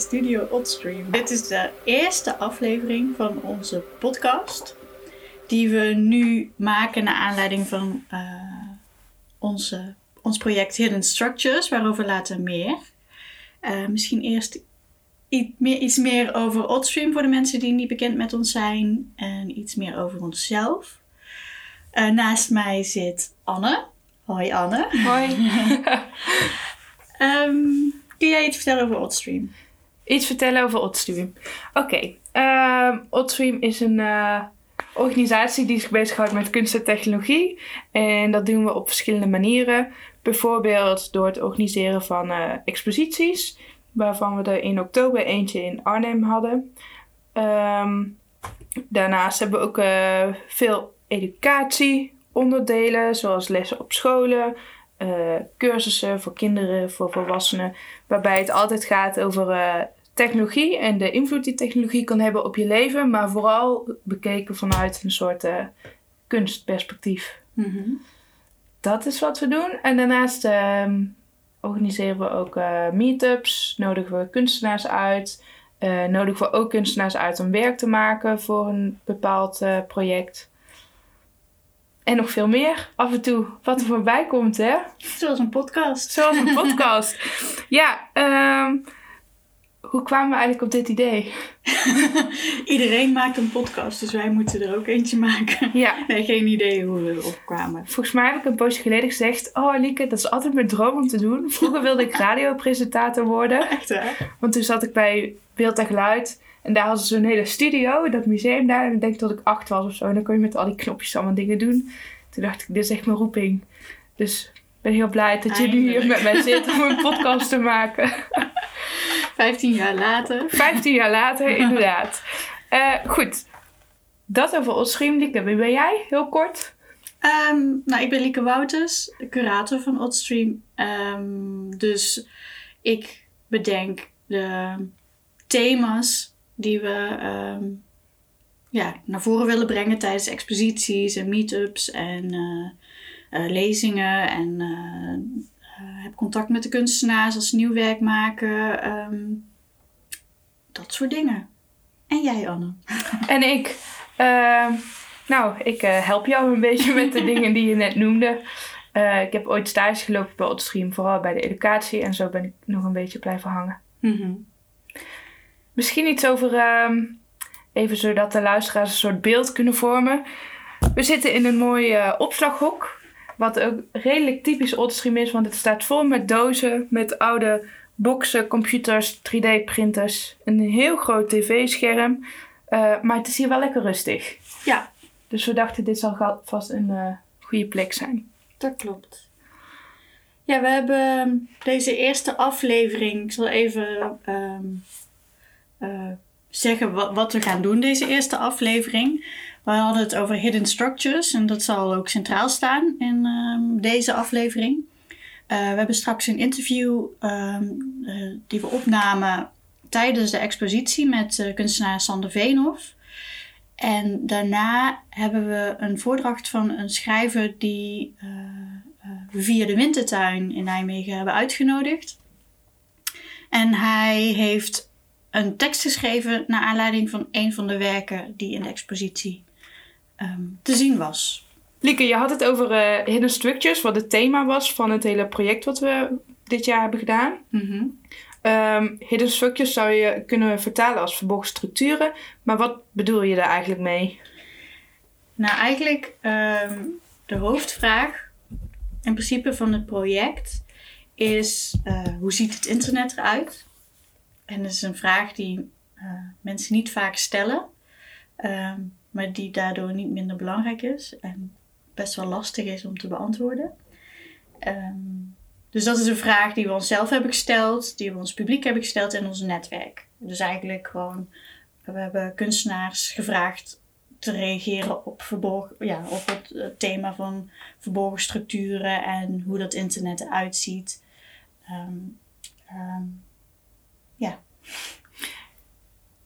Studio Oddstream. Dit is de eerste aflevering van onze podcast. Die we nu maken naar aanleiding van uh, onze, ons project Hidden Structures, waarover later meer. Uh, misschien eerst iets meer, iets meer over Oddstream voor de mensen die niet bekend met ons zijn. En iets meer over onszelf. Uh, naast mij zit Anne. Hoi Anne. Hoi. um, kun jij iets vertellen over Oddstream? Iets vertellen over Oddstream. Oké. Okay. Um, Oddstream is een uh, organisatie die zich bezighoudt met kunst en technologie. En dat doen we op verschillende manieren. Bijvoorbeeld door het organiseren van uh, exposities. Waarvan we er in oktober eentje in Arnhem hadden. Um, daarnaast hebben we ook uh, veel educatieonderdelen. Zoals lessen op scholen. Cursussen voor kinderen, voor volwassenen. Waarbij het altijd gaat over technologie en de invloed die technologie kan hebben op je leven. Maar vooral bekeken vanuit een soort uh, kunstperspectief. Mm -hmm. Dat is wat we doen. En daarnaast ehm, organiseren we ook meetups. Nodigen we kunstenaars uit. nodigen we ook kunstenaars uit om werk te maken voor een bepaald project. En nog veel meer. Af en toe wat er voorbij komt, hè? Zoals een podcast. Zoals een podcast. ja, um, hoe kwamen we eigenlijk op dit idee? Iedereen maakt een podcast, dus wij moeten er ook eentje maken. Ja. Nee, geen idee hoe we erop kwamen. Volgens mij heb ik een poosje geleden gezegd... Oh, Lieke, dat is altijd mijn droom om te doen. Vroeger wilde ik radiopresentator worden. Echt? Want toen zat ik bij Beeld en Geluid... En daar hadden ze zo'n hele studio, dat museum daar. En ik denk dat ik acht was of zo. En dan kon je met al die knopjes allemaal dingen doen. Toen dacht ik, dit is echt mijn roeping. Dus ik ben heel blij dat jullie hier met mij zitten om een podcast te maken. Vijftien jaar later. Vijftien jaar later, inderdaad. Uh, goed. Dat over Oddstream. Lieke, wie ben jij? Heel kort. Um, nou, ik ben Lieke Wouters, curator van Oddstream. Um, dus ik bedenk de thema's die we um, ja, naar voren willen brengen tijdens exposities en meetups en uh, uh, lezingen. En heb contact met de kunstenaars als ze nieuw werk maken. Um, dat soort dingen. En jij, Anne? En ik. Ehm, nou, ik help jou een beetje met de dingen die je net noemde. ik heb ooit stage gelopen bij Oddstream, vooral bij de educatie. En zo ben ik nog een beetje blijven hangen. Mm -hmm. Misschien iets over, uh, even zodat de luisteraars een soort beeld kunnen vormen. We zitten in een mooi opslaghok, wat ook redelijk typisch Oddstream is, want het staat vol met dozen, met oude boxen, computers, 3D-printers, een heel groot tv-scherm. Uh, maar het is hier wel lekker rustig. Ja. Dus we dachten, dit zal vast een uh, goede plek zijn. Dat klopt. Ja, we hebben deze eerste aflevering, ik zal even um, uh, zeggen wat, wat, we gaan doen deze eerste aflevering. We hadden het over hidden structures en dat zal ook centraal staan in um, deze aflevering. Uh, we hebben straks een interview um, uh, die we opnamen tijdens de expositie met uh, kunstenaar Sander Veenhoff. En daarna hebben we een voordracht van een schrijver die we via de Wintertuin in Nijmegen hebben uitgenodigd. En hij heeft een tekst geschreven naar aanleiding van een van de werken die in de expositie um, te zien was. Lieke, je had het over uh, Hidden Structures, wat het thema was van het hele project wat we dit jaar hebben gedaan. Mm -hmm. um, hidden Structures zou je kunnen vertalen als verborgen structuren, maar wat bedoel je daar eigenlijk mee? Nou, eigenlijk um, de hoofdvraag in principe van het project is uh, hoe ziet het internet eruit? En dat is een vraag die uh, mensen niet vaak stellen, uh, maar die daardoor niet minder belangrijk is en best wel lastig is om te beantwoorden. Um, dus dat is een vraag die we onszelf hebben gesteld, die we ons publiek hebben gesteld en ons netwerk. Dus eigenlijk gewoon, we hebben kunstenaars gevraagd te reageren op, verborgen, ja, op het thema van verborgen structuren en hoe dat internet eruit ziet. Um, ja.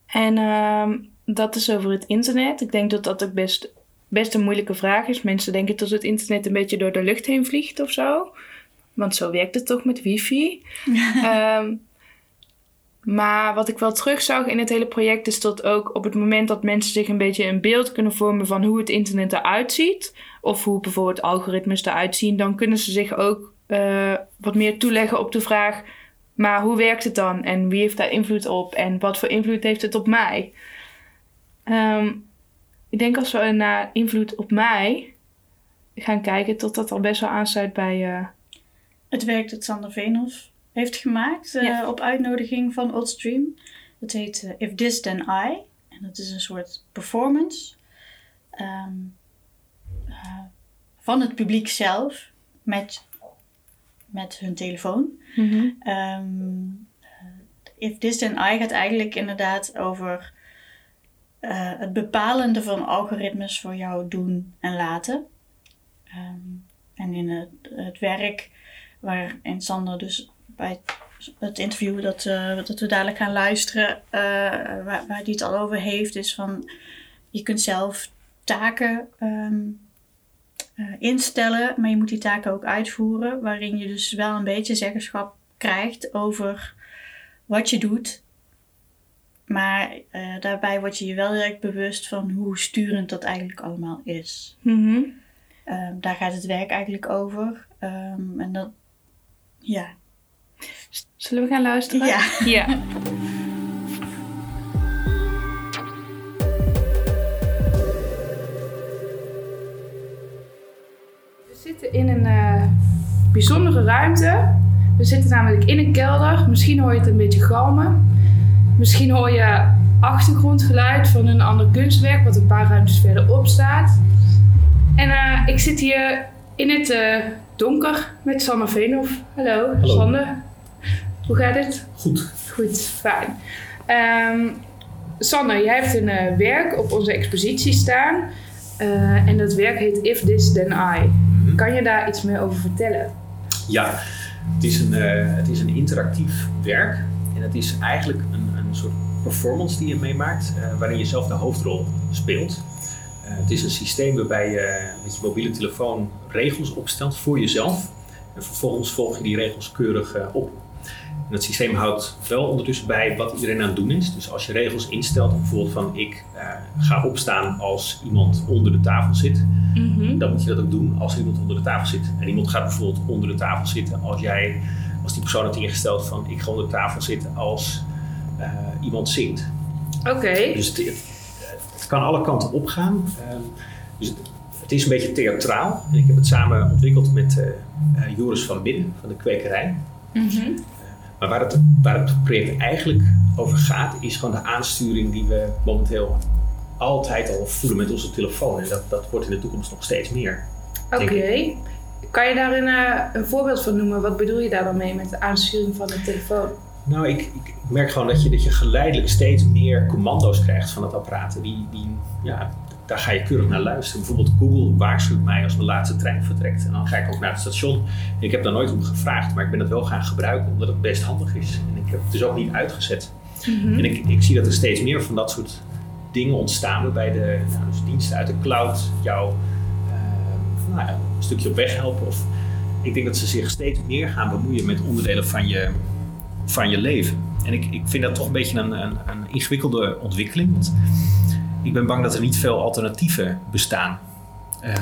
En dat is over het internet. Ik denk dat dat ook best, best een moeilijke vraag is. Mensen denken dat het internet een beetje door de lucht heen vliegt of zo. Want zo werkt het toch met wifi. um, Maar wat ik wel terugzag in het hele project is dat ook op het moment dat mensen zich een beetje een beeld kunnen vormen van hoe het internet eruit ziet, of hoe bijvoorbeeld algoritmes eruit zien, dan kunnen ze zich ook uh, wat meer toeleggen op de vraag: maar hoe werkt het dan? En wie heeft daar invloed op? En wat voor invloed heeft het op mij? Um, ik denk als we naar invloed op mij gaan kijken, tot dat al best wel aansluit bij. Uh... Het werk dat Sander Veenhoff heeft gemaakt uh, op uitnodiging van Oddstream. Dat heet uh, If This Then I. En dat is een soort performance um, van het publiek zelf met, met hun telefoon. Mm -hmm. um, If This Then I gaat eigenlijk inderdaad over uh, het bepalende van algoritmes voor jou doen en laten. Um, en in het, het werk waarin Sander dus bij het interview dat, uh, dat we dadelijk gaan luisteren, uh, waar, waar hij het al over heeft, is van je kunt zelf taken uh, instellen, maar je moet die taken ook uitvoeren, waarin je dus wel een beetje zeggenschap krijgt over wat je doet. Maar daarbij word je je wel direct bewust van hoe sturend dat eigenlijk allemaal is. Mm -hmm. um, daar gaat het werk eigenlijk over. Um, en dat, ja, Zullen we gaan luisteren? Ja. ja. We zitten in een uh, bijzondere ruimte. We zitten namelijk in een kelder. Misschien hoor je het een beetje galmen. Misschien hoor je achtergrondgeluid van een ander kunstwerk wat een paar ruimtes verderop staat. En uh, ik zit hier in het uh, donker met Sanne Veenhoff. Hallo, Hallo. Sander. Hoe gaat het? Goed. Goed, fijn. Um, Sanne, jij hebt een uh, werk op onze expositie staan. En dat werk heet If This Then I. Mm -hmm. Kan je daar iets meer over vertellen? Ja, het is een, het is een interactief werk. En het is eigenlijk een, een soort performance die je meemaakt, waarin je zelf de hoofdrol speelt. het is een systeem waarbij je met je mobiele telefoon regels opstelt voor jezelf. En vervolgens volg je die regels keurig op. En het systeem houdt wel ondertussen bij wat iedereen aan het doen is. Dus als je regels instelt, bijvoorbeeld van ik uh, ga opstaan als iemand onder de tafel zit, mm -hmm. dan moet je dat ook doen als iemand onder de tafel zit. En iemand gaat bijvoorbeeld onder de tafel zitten als jij, als die persoon heeft ingesteld van ik ga onder de tafel zitten als uh, iemand zingt. Oké. Okay. Dus het, het, kan alle kanten opgaan. Uh, dus het, het, is een beetje theatraal. En ik heb het samen ontwikkeld met uh, Joris van Binnen van de Kwekerij. Mm -hmm. Maar waar het, waar het project eigenlijk over gaat, is gewoon de aansturing die we momenteel altijd al voelen met onze telefoon. En dat, dat wordt in de toekomst nog steeds meer. Oké. Okay. Kan je daar een, uh, een voorbeeld van noemen? Wat bedoel je daar dan mee met de aansturing van de telefoon? Nou, ik, ik merk gewoon dat je, dat je geleidelijk steeds meer commando's krijgt van het apparaat. Die, die, ja, daar ga je keurig naar luisteren. Bijvoorbeeld Google waarschuwt mij als mijn laatste trein vertrekt. En dan ga ik ook naar het station. En ik heb daar nooit om gevraagd, maar ik ben het wel gaan gebruiken omdat het best handig is. En ik heb het dus ook niet uitgezet. Mm-hmm. En ik, ik zie dat er steeds meer van dat soort dingen ontstaan waarbij de nou, dus diensten uit de cloud jou uh, nou, een stukje op weg helpen. Of ik denk dat ze zich steeds meer gaan bemoeien met onderdelen van je, van je leven. En ik, ik vind dat toch een beetje een, een, een ingewikkelde ontwikkeling. Want ik ben bang dat er niet veel alternatieven bestaan uh,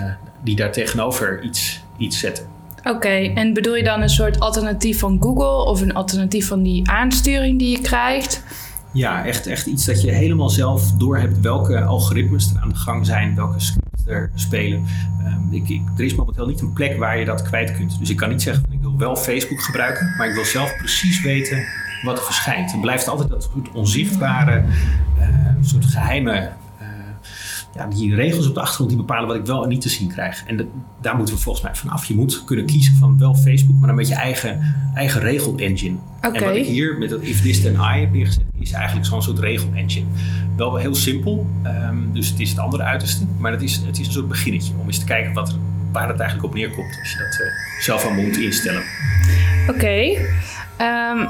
die daar tegenover iets, iets zetten. Oké, okay, en bedoel je dan een soort alternatief van Google of een alternatief van die aansturing die je krijgt? Ja, echt, echt iets dat je helemaal zelf doorhebt welke algoritmes er aan de gang zijn, welke er spelen. Um, ik, ik, er is momenteel niet een plek waar je dat kwijt kunt. Dus ik kan niet zeggen, ik wil wel Facebook gebruiken, maar ik wil zelf precies weten wat er verschijnt. Het blijft altijd dat soort onzichtbare, uh, soort geheime ja, die regels op de achtergrond die bepalen wat ik wel en niet te zien krijg. En de, daar moeten we volgens mij vanaf. Je moet kunnen kiezen van wel Facebook, maar dan met je eigen, eigen regel-engine. Okay. En wat ik hier met dat If This Then I heb neergezet, is eigenlijk zo'n soort regel-engine. Wel heel simpel, um, dus het is het andere uiterste. Maar het is, het is een soort beginnetje om eens te kijken wat er, waar het eigenlijk op neerkomt als je dat uh, zelf aan moet instellen. Oké. Okay. Um,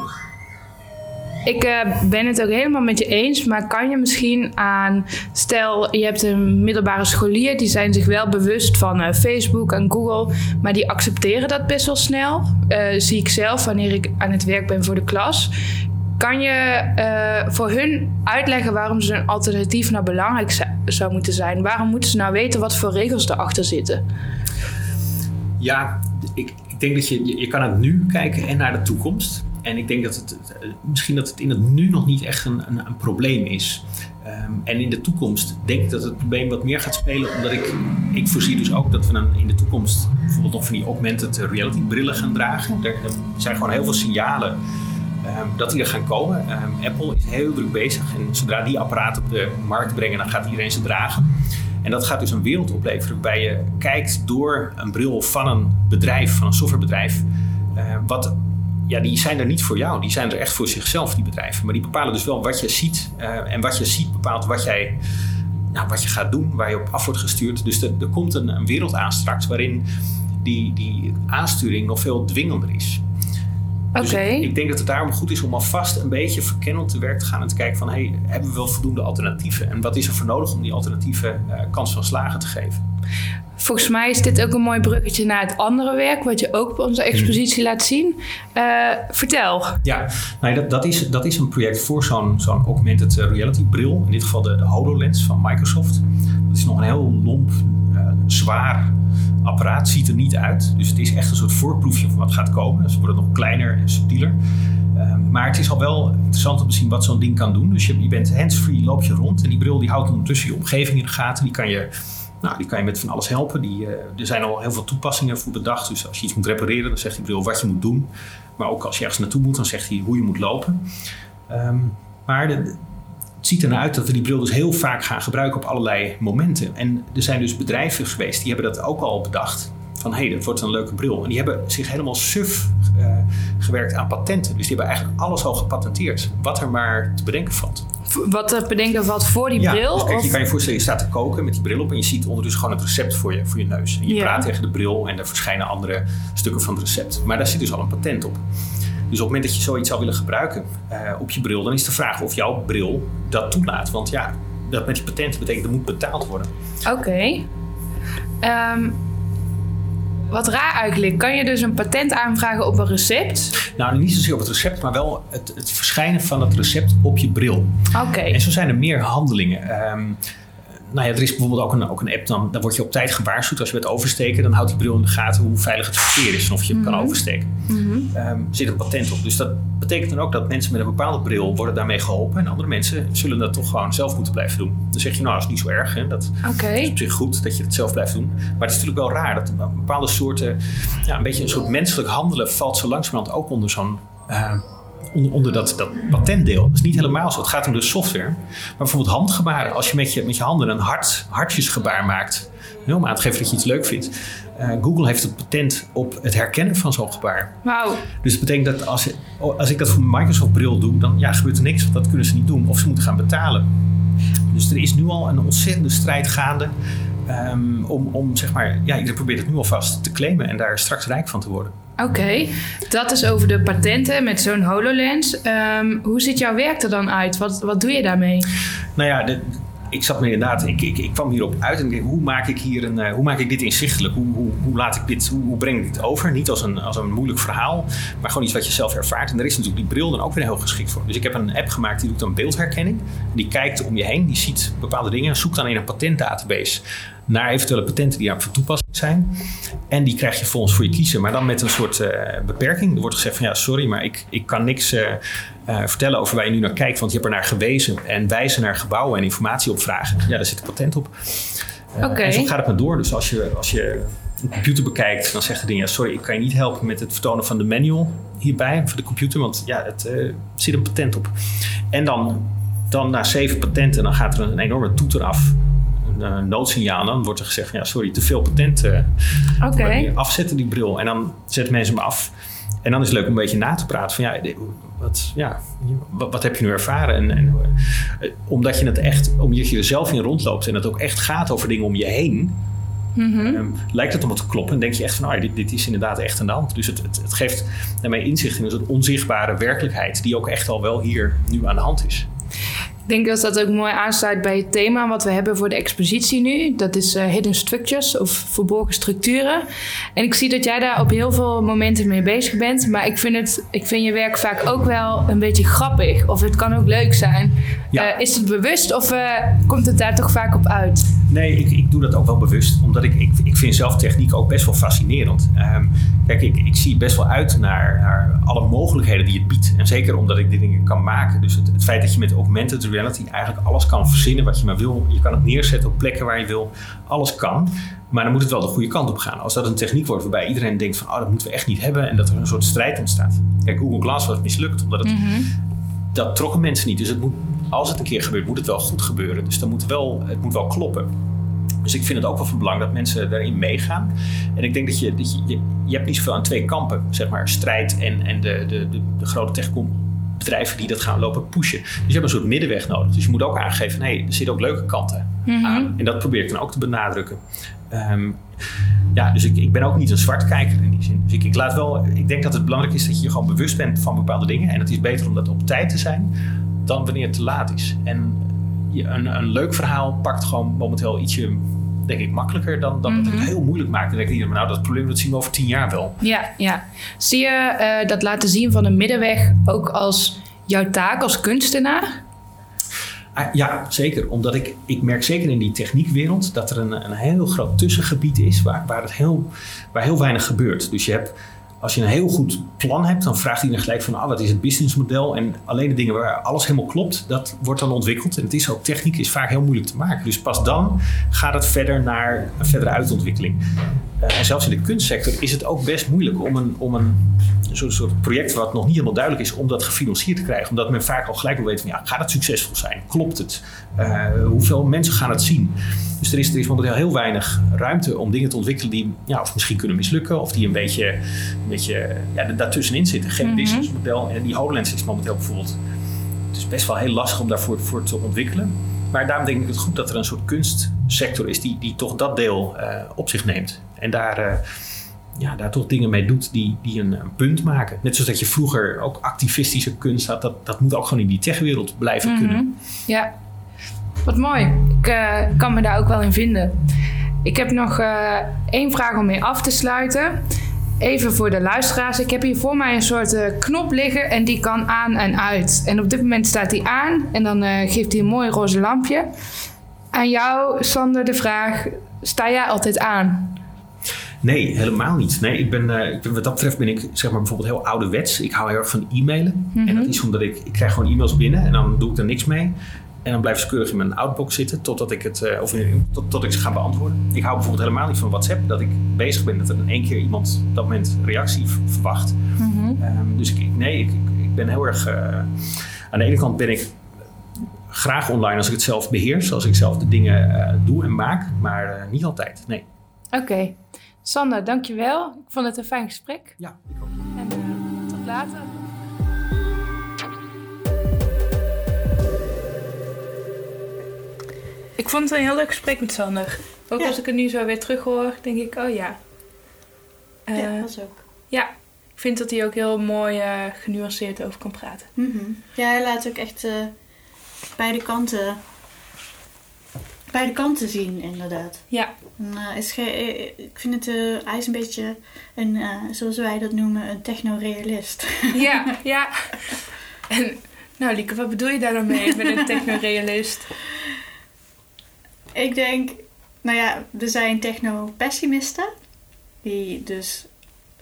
ik uh, ben het ook helemaal met je eens, maar kan je misschien aan, stel je hebt een middelbare scholier, die zijn zich wel bewust van uh, Facebook en Google, maar die accepteren dat best wel snel. Uh, zie ik zelf wanneer ik aan het werk ben voor de klas. Kan je eh, voor hun uitleggen waarom ze een alternatief nou belangrijk zou- moeten zijn? Waarom moeten ze nou weten wat voor regels erachter zitten? Ja, ik, ik denk dat je, je, kan het nu kijken en naar de toekomst. En ik denk dat het misschien dat het in het nu nog niet echt een, een, een probleem is. Ehm, en in de toekomst denk ik dat het probleem wat meer gaat spelen, omdat ik, ik voorzie dus ook dat we in de toekomst bijvoorbeeld nog van die augmented reality brillen gaan dragen. Er, er zijn gewoon heel veel signalen ehm, dat die er gaan komen. Ehm, Apple is heel druk bezig en zodra die apparaten op de markt brengen, dan gaat iedereen ze dragen. En dat gaat dus een wereld opleveren waarbij je kijkt door een bril van een bedrijf, van een softwarebedrijf. eh, wat, ja, die zijn er niet voor jou, die zijn er echt voor zichzelf, die bedrijven. Maar die bepalen dus wel wat je ziet. eh, en wat je ziet bepaalt wat, jij, nou, wat je gaat doen, waar je op af wordt gestuurd. Dus er, komt een, een wereld aan straks waarin die, die aansturing nog veel dwingender is. Oké. Dus ik, ik denk dat het daarom goed is om alvast een beetje verkennend te werk te gaan en te kijken van hey, hebben we wel voldoende alternatieven en wat is er voor nodig om die alternatieven eh, kans van slagen te geven? Volgens mij is dit ook een mooi bruggetje naar het andere werk, wat je ook op onze expositie laat zien. Eh, vertel. Ja, nou, dat, dat, is, dat is een project voor zo'n zo'n augmented reality bril, in dit geval de, de HoloLens van Microsoft. Dat is nog een heel lomp, eh, zwaar apparaat, ziet er niet uit. Dus het is echt een soort voorproefje van wat gaat komen. Ze worden nog kleiner en subtieler. Ehm, maar het is al wel interessant om te zien wat zo'n ding kan doen. Dus je, je bent hands-free, loop je rond. En die bril die houdt ondertussen je omgeving in de gaten. Die kan je, nou, die kan je met van alles helpen. Die, eh, er zijn al heel veel toepassingen voor bedacht. Dus als je iets moet repareren, dan zegt die bril wat je moet doen. Maar ook als je ergens naartoe moet, dan zegt hij hoe je moet lopen. Ehm, maar de, het ziet ernaar uit dat we die bril dus heel vaak gaan gebruiken op allerlei momenten. En er zijn dus bedrijven geweest die hebben dat ook al bedacht. Van hé, hey, dat wordt een leuke bril. En die hebben zich helemaal suf eh, gewerkt aan patenten. Dus die hebben eigenlijk alles al gepatenteerd. Wat er maar te bedenken valt. Wat er bedenken valt voor die Ja, bril? dus kijk, of- je kan je voorstellen, je staat te koken met die bril op en je ziet ondertussen gewoon het recept voor je, voor je neus. En je praat tegen de bril en er verschijnen andere stukken van het recept. Maar daar zit dus al een patent op. Dus op het moment dat je zoiets zou willen gebruiken eh, op je bril, dan is de vraag of jouw bril dat toelaat. Want ja, dat met die patenten betekent dat moet betaald worden. Oké. Ehm, wat raar eigenlijk. Kan je dus een patent aanvragen op een recept? Nou, niet zozeer op het recept, maar wel het, het verschijnen van het recept op je bril. Oké. En zo zijn er meer handelingen. Ehm, nou ja, er is bijvoorbeeld ook een, ook een app, dan, dan word je op tijd gewaarschuwd als je wilt oversteken. Dan houdt die bril in de gaten hoe veilig het verkeer is en of je hem kan oversteken. Mhm. Ehm, er zit een patent op. Dus dat betekent dan ook dat mensen met een bepaalde bril worden daarmee geholpen. En andere mensen zullen dat toch gewoon zelf moeten blijven doen. Dan zeg je, nou, dat is niet zo erg. Hè? Dat Oké. is op zich goed dat je het zelf blijft doen. Maar het is natuurlijk wel raar dat bepaalde soorten, ja, een beetje een soort menselijk handelen valt zo langzamerhand ook onder zo'n. eh, onder, onder dat, dat patentdeel. Dat is niet helemaal zo. Het gaat om de software. Maar bijvoorbeeld handgebaren. Als je met je, met je handen een hart, hartjesgebaar maakt. hè, Om aan te geven dat je iets leuk vindt. Eh, Google heeft het patent op het herkennen van zo'n gebaar. Wauw. Dus dat betekent dat als, als ik dat voor mijn Microsoft bril doe, dan ja, gebeurt er niks. Want dat kunnen ze niet doen. Of ze moeten gaan betalen. Dus er is nu al een ontzettende strijd gaande. ehm, om, om zeg maar, ja, iedereen probeert het nu alvast te claimen en daar straks rijk van te worden. Oké, dat is over de patenten met zo'n HoloLens. Ehm, hoe ziet jouw werk er dan uit? Wat, wat doe je daarmee? Nou ja, de, ik zat me inderdaad, ik, ik, ik kwam hierop uit en denk, hoe maak ik hier een, eh, hoe maak ik dit inzichtelijk? Hoe, hoe, hoe laat ik dit, hoe, hoe breng ik dit over? Niet als een, als een moeilijk verhaal, maar gewoon iets wat je zelf ervaart. En daar is natuurlijk die bril dan ook weer heel geschikt voor. Dus ik heb een app gemaakt die doet dan beeldherkenning. Die kijkt om je heen, die ziet bepaalde dingen, zoekt dan in een patentdatabase naar eventuele patenten die daar van zijn. En die krijg je volgens voor je kiezen, maar dan met een soort eh, beperking. Er wordt gezegd van ja, sorry, maar ik, ik kan niks eh, eh, vertellen over waar je nu naar kijkt, want je hebt er naar gewezen en wijzen naar gebouwen en informatie opvragen. Ja, daar zit een patent op. Oké. En zo gaat het maar door. Dus als je, als je een computer bekijkt, dan zegt het ding, ja, sorry, ik kan je niet helpen met het vertonen van de manual hierbij voor de computer, want ja, het eh, zit een patent op. En dan, dan na zeven patenten, dan gaat er een enorme toeter af. Een noodsignaal. Dan wordt er gezegd: ja, sorry, te veel patenten. Oké. Afzetten die bril. En dan zetten mensen hem af. En dan is het leuk om een beetje na te praten van ja, wat, ja, wat, wat heb je nu ervaren? En, en, eh, omdat je het echt, omdat je er zelf in rondloopt en het ook echt gaat over dingen om je heen, Mhm. ehm, lijkt het allemaal te kloppen. En denk je echt van, oh, dit, dit is inderdaad echt aan de hand. Dus het, het, het geeft daarmee inzicht in een soort onzichtbare werkelijkheid, die ook echt al wel hier nu aan de hand is. Ik denk dat dat ook mooi aansluit bij het thema wat we hebben voor de expositie nu. Dat is uh, hidden structures of verborgen structuren. En ik zie dat jij daar op heel veel momenten mee bezig bent. Maar ik vind, het, ik vind je werk vaak ook wel een beetje grappig. Of het kan ook leuk zijn. Ja. Uh, is het bewust of uh, komt het daar toch vaak op uit? Nee, ik, ik doe dat ook wel bewust. Omdat ik, ik, ik vind zelf techniek ook best wel fascinerend. Um, kijk, ik, ik zie best wel uit naar, naar alle mogelijkheden die het biedt. En zeker omdat ik die dingen kan maken. Dus het, het feit dat je met augmented reality eigenlijk alles kan verzinnen wat je maar wil. Je kan het neerzetten op plekken waar je wil. Alles kan. Maar dan moet het wel de goede kant op gaan. Als dat een techniek wordt waarbij iedereen denkt van... oh, dat moeten we echt niet hebben. En dat er een soort strijd ontstaat. Kijk, Google Glass was mislukt. Omdat het, mhm. dat trokken mensen niet. Dus het moet, als het een keer gebeurt, moet het wel goed gebeuren. Dus dan moet wel, het moet wel kloppen. Dus ik vind het ook wel van belang dat mensen daarin meegaan. En ik denk dat je, dat je, je, hebt niet zoveel aan twee kampen, zeg maar, strijd en, en de, de, de, de grote techcom bedrijven die dat gaan lopen pushen. Dus je hebt een soort middenweg nodig. Dus je moet ook aangeven, hé, hey, er zitten ook leuke kanten mhm. aan. En dat probeer ik dan ook te benadrukken. Ehm, ja, dus ik, ik ben ook niet een zwartkijker in die zin. Dus ik, ik, laat wel, ik denk dat het belangrijk is dat je je gewoon bewust bent van bepaalde dingen. En het is beter om dat op tijd te zijn dan wanneer het te laat is. En een, een leuk verhaal pakt gewoon momenteel ietsje denk ik makkelijker dan, dan dat het mhm. heel moeilijk maakt. Dan denk ik, nou dat probleem dat zien we over tien jaar wel. Ja, ja. Zie je uh, dat laten zien van een middenweg ook als jouw taak als kunstenaar? Ah, ja, zeker. Omdat ik, ik merk zeker in die techniekwereld dat er een, een heel groot tussengebied is waar, waar, het heel, waar heel weinig gebeurt. Dus je hebt als je een heel goed plan hebt, dan vraagt iedereen gelijk van ah, wat is het businessmodel? En alleen de dingen waar alles helemaal klopt, dat wordt dan ontwikkeld. En het is ook, techniek is vaak heel moeilijk te maken. Dus pas dan gaat het verder naar een verdere uitontwikkeling. Uh, en zelfs in de kunstsector is het ook best moeilijk om een, om een soort, soort project wat nog niet helemaal duidelijk is, om dat gefinancierd te krijgen. Omdat men vaak al gelijk wil weten van ja, gaat het succesvol zijn? Klopt het? Uh, hoeveel mensen gaan het zien? Dus er is, er is momenteel heel weinig ruimte om dingen te ontwikkelen die ja, of misschien kunnen mislukken, of die een beetje, een beetje ja, daartussenin zitten. Geen mm -hmm. businessmodel. En die HoloLens is momenteel bijvoorbeeld. Het is best wel heel lastig om daarvoor voor te ontwikkelen. Maar daarom denk ik het goed dat er een soort kunstsector is die, die toch dat deel uh, op zich neemt. En daar, uh, ja, daar toch dingen mee doet die, die een, een, punt maken. Net zoals dat je vroeger ook activistische kunst had, dat, dat moet ook gewoon in die techwereld blijven mm -hmm. kunnen. Ja, wat mooi. Ik uh, kan me daar ook wel in vinden. Ik heb nog uh, één vraag om mee af te sluiten. Even voor de luisteraars. Ik heb hier voor mij een soort uh, knop liggen en die kan aan en uit. En op dit moment staat die aan en dan geeft hij een mooi roze lampje. Aan jou, Sander, de vraag: sta jij altijd aan? Nee, helemaal niet. Nee, ik ben, uh, ik ben, wat dat betreft ben ik zeg maar bijvoorbeeld heel ouderwets. Ik hou heel erg van e-mailen. Mm -hmm. En dat is omdat ik, ik krijg gewoon e-mails binnen en dan doe ik er niks mee. En dan blijft ze keurig in mijn outbox zitten totdat ik, het, uh, of in, tot, tot ik ze ga beantwoorden. Ik hou bijvoorbeeld helemaal niet van WhatsApp. Dat ik bezig ben dat er in één keer iemand op dat moment reactie verwacht. Mm -hmm. um, dus ik, nee, ik, ik ben heel erg... Uh, aan de ene kant ben ik graag online als ik het zelf beheers. Als ik zelf de dingen doe en maak. Maar niet altijd, nee. Oké. Okay. Sander, dankjewel. Ik vond het een fijn gesprek. Ja, ik ook. En tot later. Ik vond het een heel leuk gesprek met Sander. Ook ja. als ik het nu zo weer terug hoor, denk ik, oh ja. Uh, ja, dat is ook. Ja, ik vind dat hij ook heel mooi uh, genuanceerd over kan praten. Mm -hmm. Ja, hij laat ook echt uh, beide kanten beide kanten zien, inderdaad. Ja. En, uh, is ik vind het, uh, hij is een beetje, een, uh, zoals wij dat noemen, een technorealist. Ja, ja. En, nou Lieke, wat bedoel je daar dan mee met een technorealist? Ik denk, nou ja, er zijn techno-pessimisten. Die dus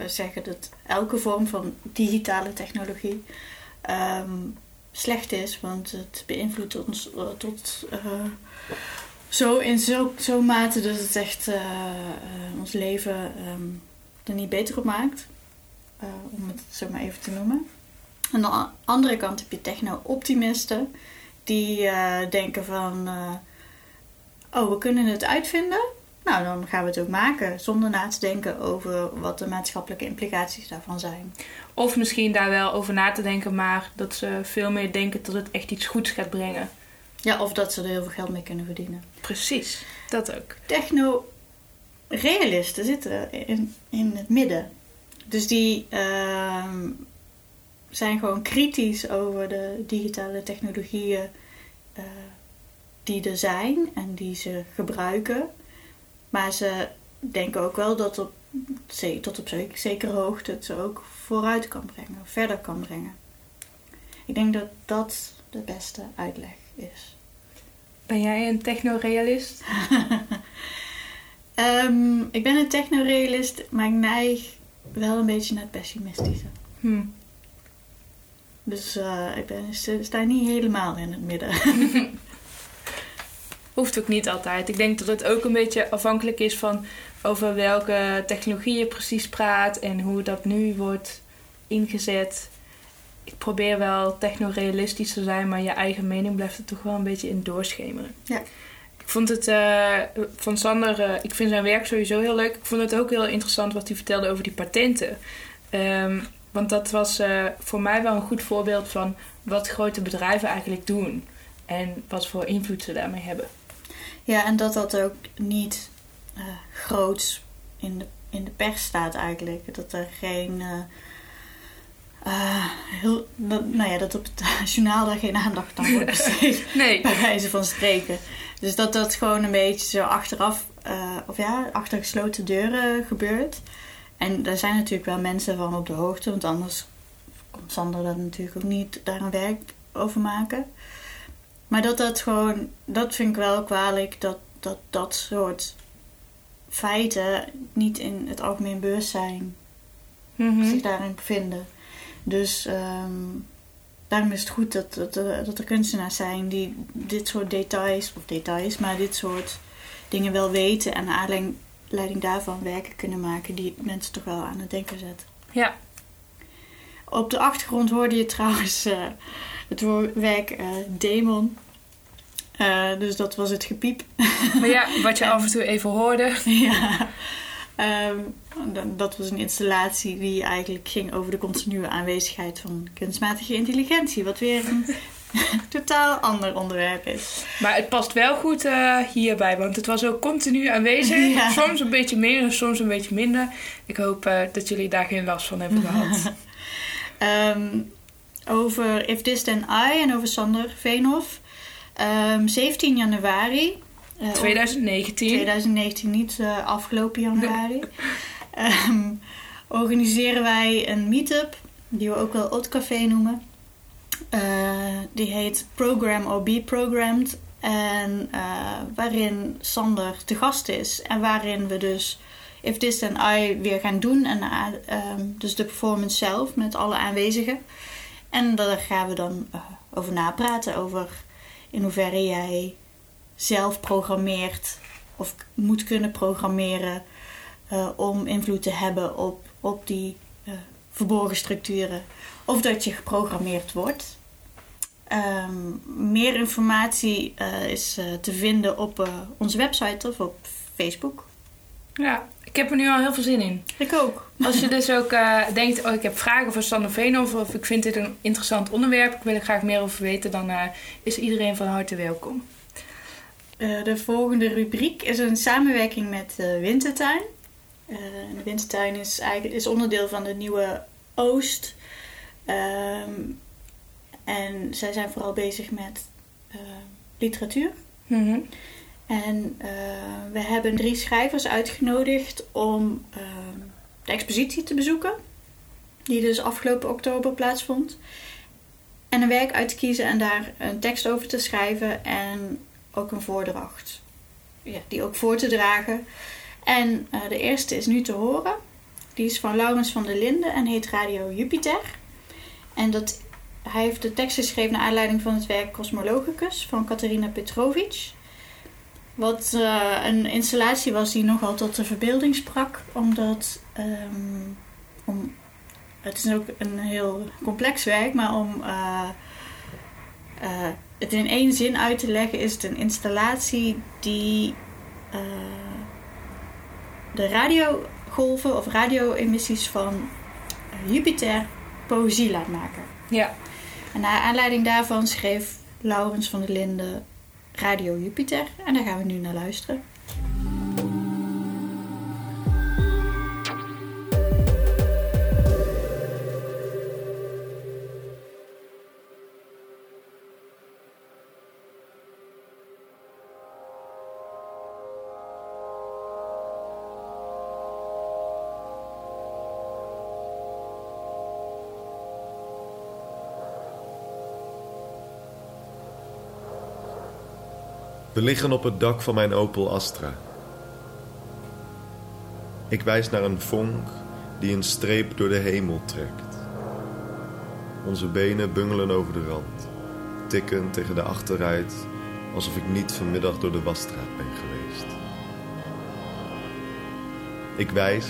zeggen dat elke vorm van digitale technologie um, slecht is. Want het beïnvloedt ons uh, tot uh, zo in zo'n zo mate dat het echt uh, ons leven um, er niet beter op maakt. om het zo maar even te noemen. Aan de andere kant heb je techno-optimisten. Die denken van oh, we kunnen het uitvinden. Nou, dan gaan we het ook maken zonder na te denken over wat de maatschappelijke implicaties daarvan zijn. Of misschien daar wel over na te denken, maar dat ze veel meer denken dat het echt iets goeds gaat brengen. Ja, of dat ze er heel veel geld mee kunnen verdienen. Precies, dat ook. Techno-realisten zitten in, in het midden. Dus die uh, zijn gewoon kritisch over de digitale technologieën eh, die er zijn en die ze gebruiken. Maar ze denken ook wel dat op, ze- tot op zek- zekere hoogte het ze ook vooruit kan brengen, verder kan brengen. Ik denk dat dat de beste uitleg is. Ben jij een technorealist? Ehm, ik ben een technorealist, maar ik neig wel een beetje naar het pessimistische. Hm. Dus eh, ik ben, sta niet helemaal in het midden. Hoeft ook niet altijd. Ik denk dat het ook een beetje afhankelijk is van over welke technologie je precies praat en hoe dat nu wordt ingezet. Ik probeer wel technorealistisch te zijn, maar je eigen mening blijft er toch wel een beetje in doorschemeren. Ja. Ik vond het eh, van Sander, eh, ik vind zijn werk sowieso heel leuk. Ik vond het ook heel interessant wat hij vertelde over die patenten. Ehm, want dat was eh, voor mij wel een goed voorbeeld van wat grote bedrijven eigenlijk doen. En wat voor invloed ze daarmee hebben. Ja, en dat dat ook niet groots in de, in de pers staat eigenlijk. Dat er geen... eh, heel, dat, nou ja, dat op het journaal daar geen aandacht aan wordt besteed. Nee. bij wijze van spreken. Dus dat dat gewoon een beetje zo achteraf, eh, of ja, achter gesloten deuren gebeurt. En daar zijn natuurlijk wel mensen van op de hoogte, want anders kon Sander dat natuurlijk ook niet daar een werk over maken. Maar dat dat gewoon, dat vind ik wel kwalijk, dat dat, dat soort feiten niet in het algemeen bewustzijn Mhm. zich daarin bevinden. Dus ehm, daarom is het goed dat, dat, er- dat er kunstenaars zijn die dit soort details, of details, maar dit soort dingen wel weten en naar aanleiding leiding daarvan werken kunnen maken die mensen toch wel aan het denken zetten. Ja. Op de achtergrond hoorde je trouwens eh, het werk eh, Demon. Eh, dus dat was het gepiep. Maar ja, wat je af en toe even hoorde. ja. Ehm, dat was een installatie die eigenlijk ging over de continue aanwezigheid van kunstmatige intelligentie. Wat weer een totaal ander onderwerp is. Maar het past wel goed eh, hierbij, want het was ook continu aanwezig. Ja. Soms een beetje meer en soms een beetje minder. Ik hoop eh, dat jullie daar geen last van hebben gehad. Ehm, over If This Then I en over Sander Veenhoff. Ehm, 17 januari. Eh, 2019. 2019, niet eh, afgelopen januari. Ehm, organiseren wij een meetup, die we ook wel Odd Café noemen. Eh, die heet Program or Be Programmed. En waarin Sander te gast is. En waarin we dus If This Then I weer gaan doen. En, eh, ehm, dus de performance zelf met alle aanwezigen. En daar gaan we dan over napraten. Over in hoeverre jij zelf programmeert of moet kunnen programmeren eh, om invloed te hebben op, op die eh, verborgen structuren. Of dat je geprogrammeerd wordt. Ehm, meer informatie eh, is te vinden op onze website of op Facebook. Ja, ik heb er nu al heel veel zin in. Ik ook. Als je dus ook denkt, oh ik heb vragen voor Sander Veenhoff of ik vind dit een interessant onderwerp, ik wil er graag meer over weten, dan is iedereen van harte welkom. Eh, de volgende rubriek is een samenwerking met de Wintertuin. Eh, de Wintertuin is, eigenlijk, is onderdeel van de nieuwe Oost. Ehm, en zij zijn vooral bezig met eh, literatuur. Mhm. En eh, we hebben drie schrijvers uitgenodigd om ehm, de expositie te bezoeken. Die dus afgelopen oktober plaatsvond. En een werk uit te kiezen en daar een tekst over te schrijven. En ook een voordracht. Ja, die ook voor te dragen. En eh, de eerste is nu te horen. Die is van Laurens van der Linden en heet Radio Jupiter. En dat, hij heeft de tekst geschreven naar aanleiding van het werk Cosmologicus van Katerina Petrovic. Wat eh, een installatie was die nogal tot de verbeelding sprak, omdat ehm, om, het is ook een heel complex werk, maar om eh, het in één zin uit te leggen, is het een installatie die eh, de radiogolven of radio-emissies van Jupiter poëzie laat maken. Ja, En naar aanleiding daarvan schreef Laurens van der Linden Radio Jupiter. En daar gaan we nu naar luisteren. We liggen op het dak van mijn Opel Astra. Ik wijs naar een vonk die een streep door de hemel trekt. Onze benen bungelen over de rand, tikken tegen de achteruit alsof ik niet vanmiddag door de wasstraat ben geweest. Ik wijs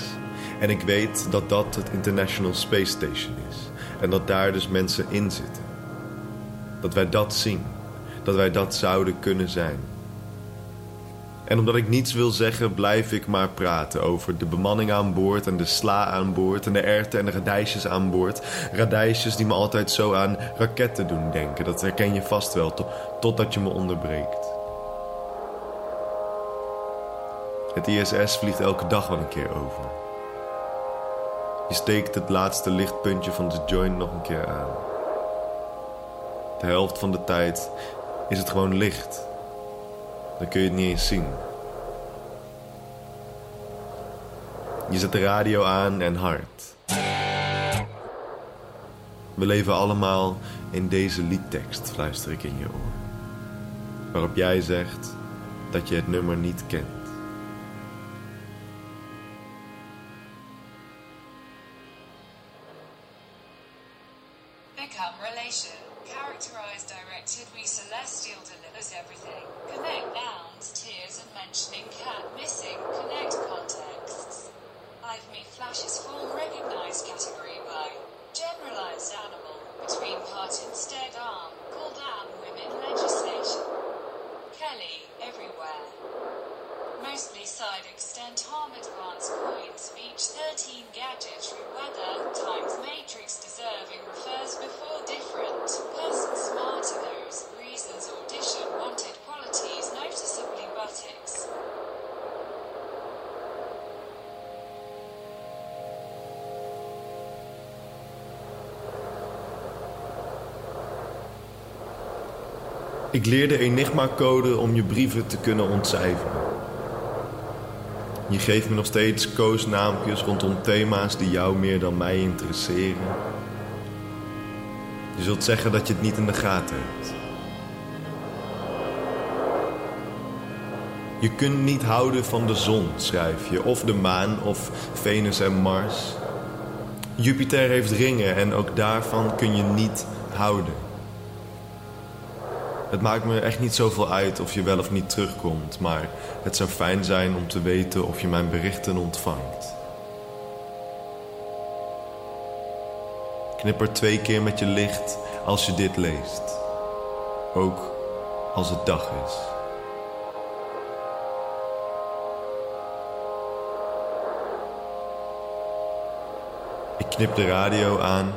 en ik weet dat dat het International Space Station is en dat daar dus mensen in zitten. Dat wij dat zien, dat wij dat zouden kunnen zijn. En omdat ik niets wil zeggen, blijf ik maar praten over de bemanning aan boord en de sla aan boord en de erwten en de radijsjes aan boord. Radijsjes die me altijd zo aan raketten doen denken. Dat herken je vast wel, to totdat je me onderbreekt. Het ISS vliegt elke dag wel een keer over. Je steekt het laatste lichtpuntje van de joint nog een keer aan. De helft van de tijd is het gewoon licht. Dan kun je het niet eens zien. Je zet de radio aan en hard. We leven allemaal in deze liedtekst, fluister ik in je oor. Waarop jij zegt dat je het nummer niet kent. 13 gadgetry weather times matrix deserving refers before different person smarter those reasons audition wanted qualities noticeably buttocks Ik leer de Enigma-code om je brieven te kunnen ontcijferen. Je geeft me nog steeds koosnaampjes rondom thema's die jou meer dan mij interesseren. Je zult zeggen dat je het niet in de gaten hebt. Je kunt niet houden van de zon, schrijf je, of de maan, of Venus en Mars. Jupiter heeft ringen en ook daarvan kun je niet houden. Het maakt me echt niet zoveel uit of je wel of niet terugkomt, maar het zou fijn zijn om te weten of je mijn berichten ontvangt. Knipper twee keer met je licht als je dit leest, ook als het dag is. Ik knip de radio aan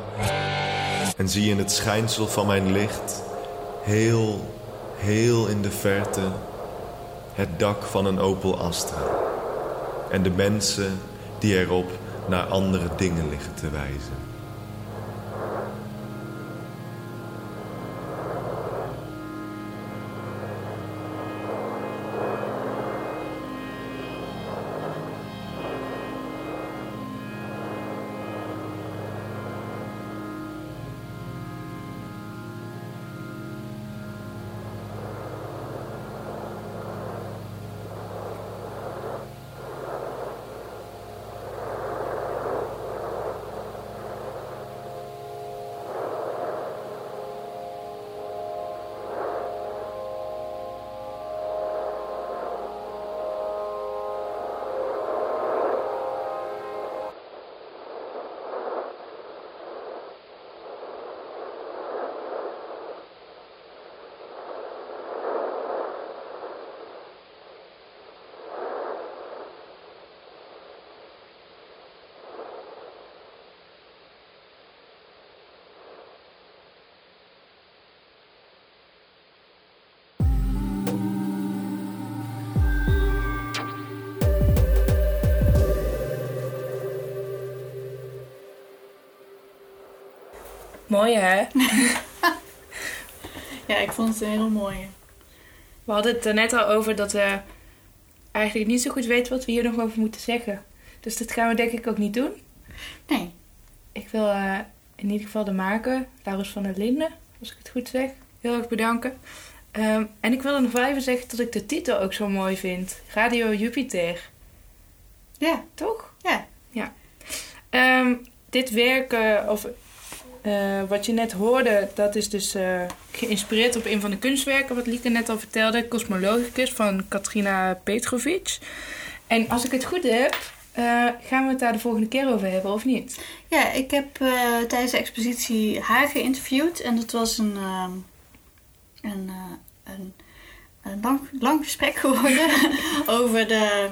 en zie in het schijnsel van mijn licht heel, heel in de verte het dak van een Opel Astra. En de mensen die erop naar andere dingen liggen te wijzen. Mooi hè? Ja, ik vond het een heel mooie. We hadden het er net al over dat we eigenlijk niet zo goed weten wat we hier nog over moeten zeggen. Dus dat gaan we denk ik ook niet doen. Nee. Ik wil eh, in ieder geval de maker, Laurens van der Linden, als ik het goed zeg, heel erg bedanken. Ehm, en ik wilde nog wel even zeggen dat ik de titel ook zo mooi vind. Radio Jupiter. Ja, Toch? ja. Ehm, dit werk, of eh, wat je net hoorde, dat is dus eh, geïnspireerd op een van de kunstwerken, wat Lieke net al vertelde, Cosmologicus van Katrina Petrovic. En als ik het goed heb, eh, gaan we het daar de volgende keer over hebben, of niet? Ja, ik heb tijdens de expositie haar geïnterviewd en dat was een, ehm, een, een, een lang, lang gesprek geworden over, de,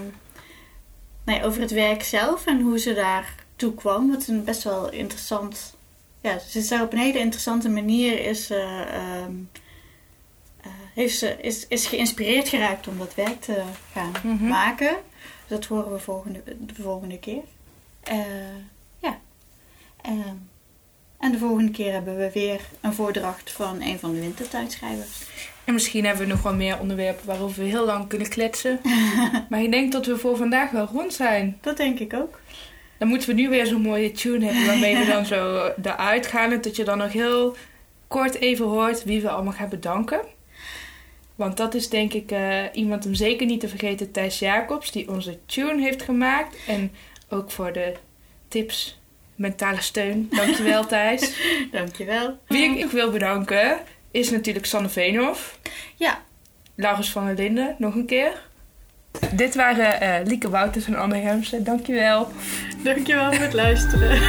nee, over het werk zelf en hoe ze daar toe kwam. Wat een best wel interessant, ja, ze is daar op een hele interessante manier is, eh, ehm, eh, heeft ze, is, is geïnspireerd geraakt om dat werk te gaan Mhm. maken. Dat horen we volgende, de volgende keer. Eh, ja. Ehm, en de volgende keer hebben we weer een voordracht van een van de wintertijdschrijvers. En misschien hebben we nog wel meer onderwerpen waarover we heel lang kunnen kletsen. maar ik denk dat we voor vandaag wel rond zijn. Dat denk ik ook. Dan moeten we nu weer zo'n mooie tune hebben waarmee we dan zo eruit gaan. En dat je dan nog heel kort even hoort wie we allemaal gaan bedanken. Want dat is denk ik eh, iemand om zeker niet te vergeten, Thijs Jacobs, die onze tune heeft gemaakt. En ook voor de tips, mentale steun. Dankjewel Thijs. Dankjewel. Wie ik wil bedanken is natuurlijk Sanne Veenhoff. Ja, Laurens van der Linden, nog een keer. Dit waren eh, Lieke Wouters en Anne Hermsen. Dankjewel. dankjewel voor het luisteren.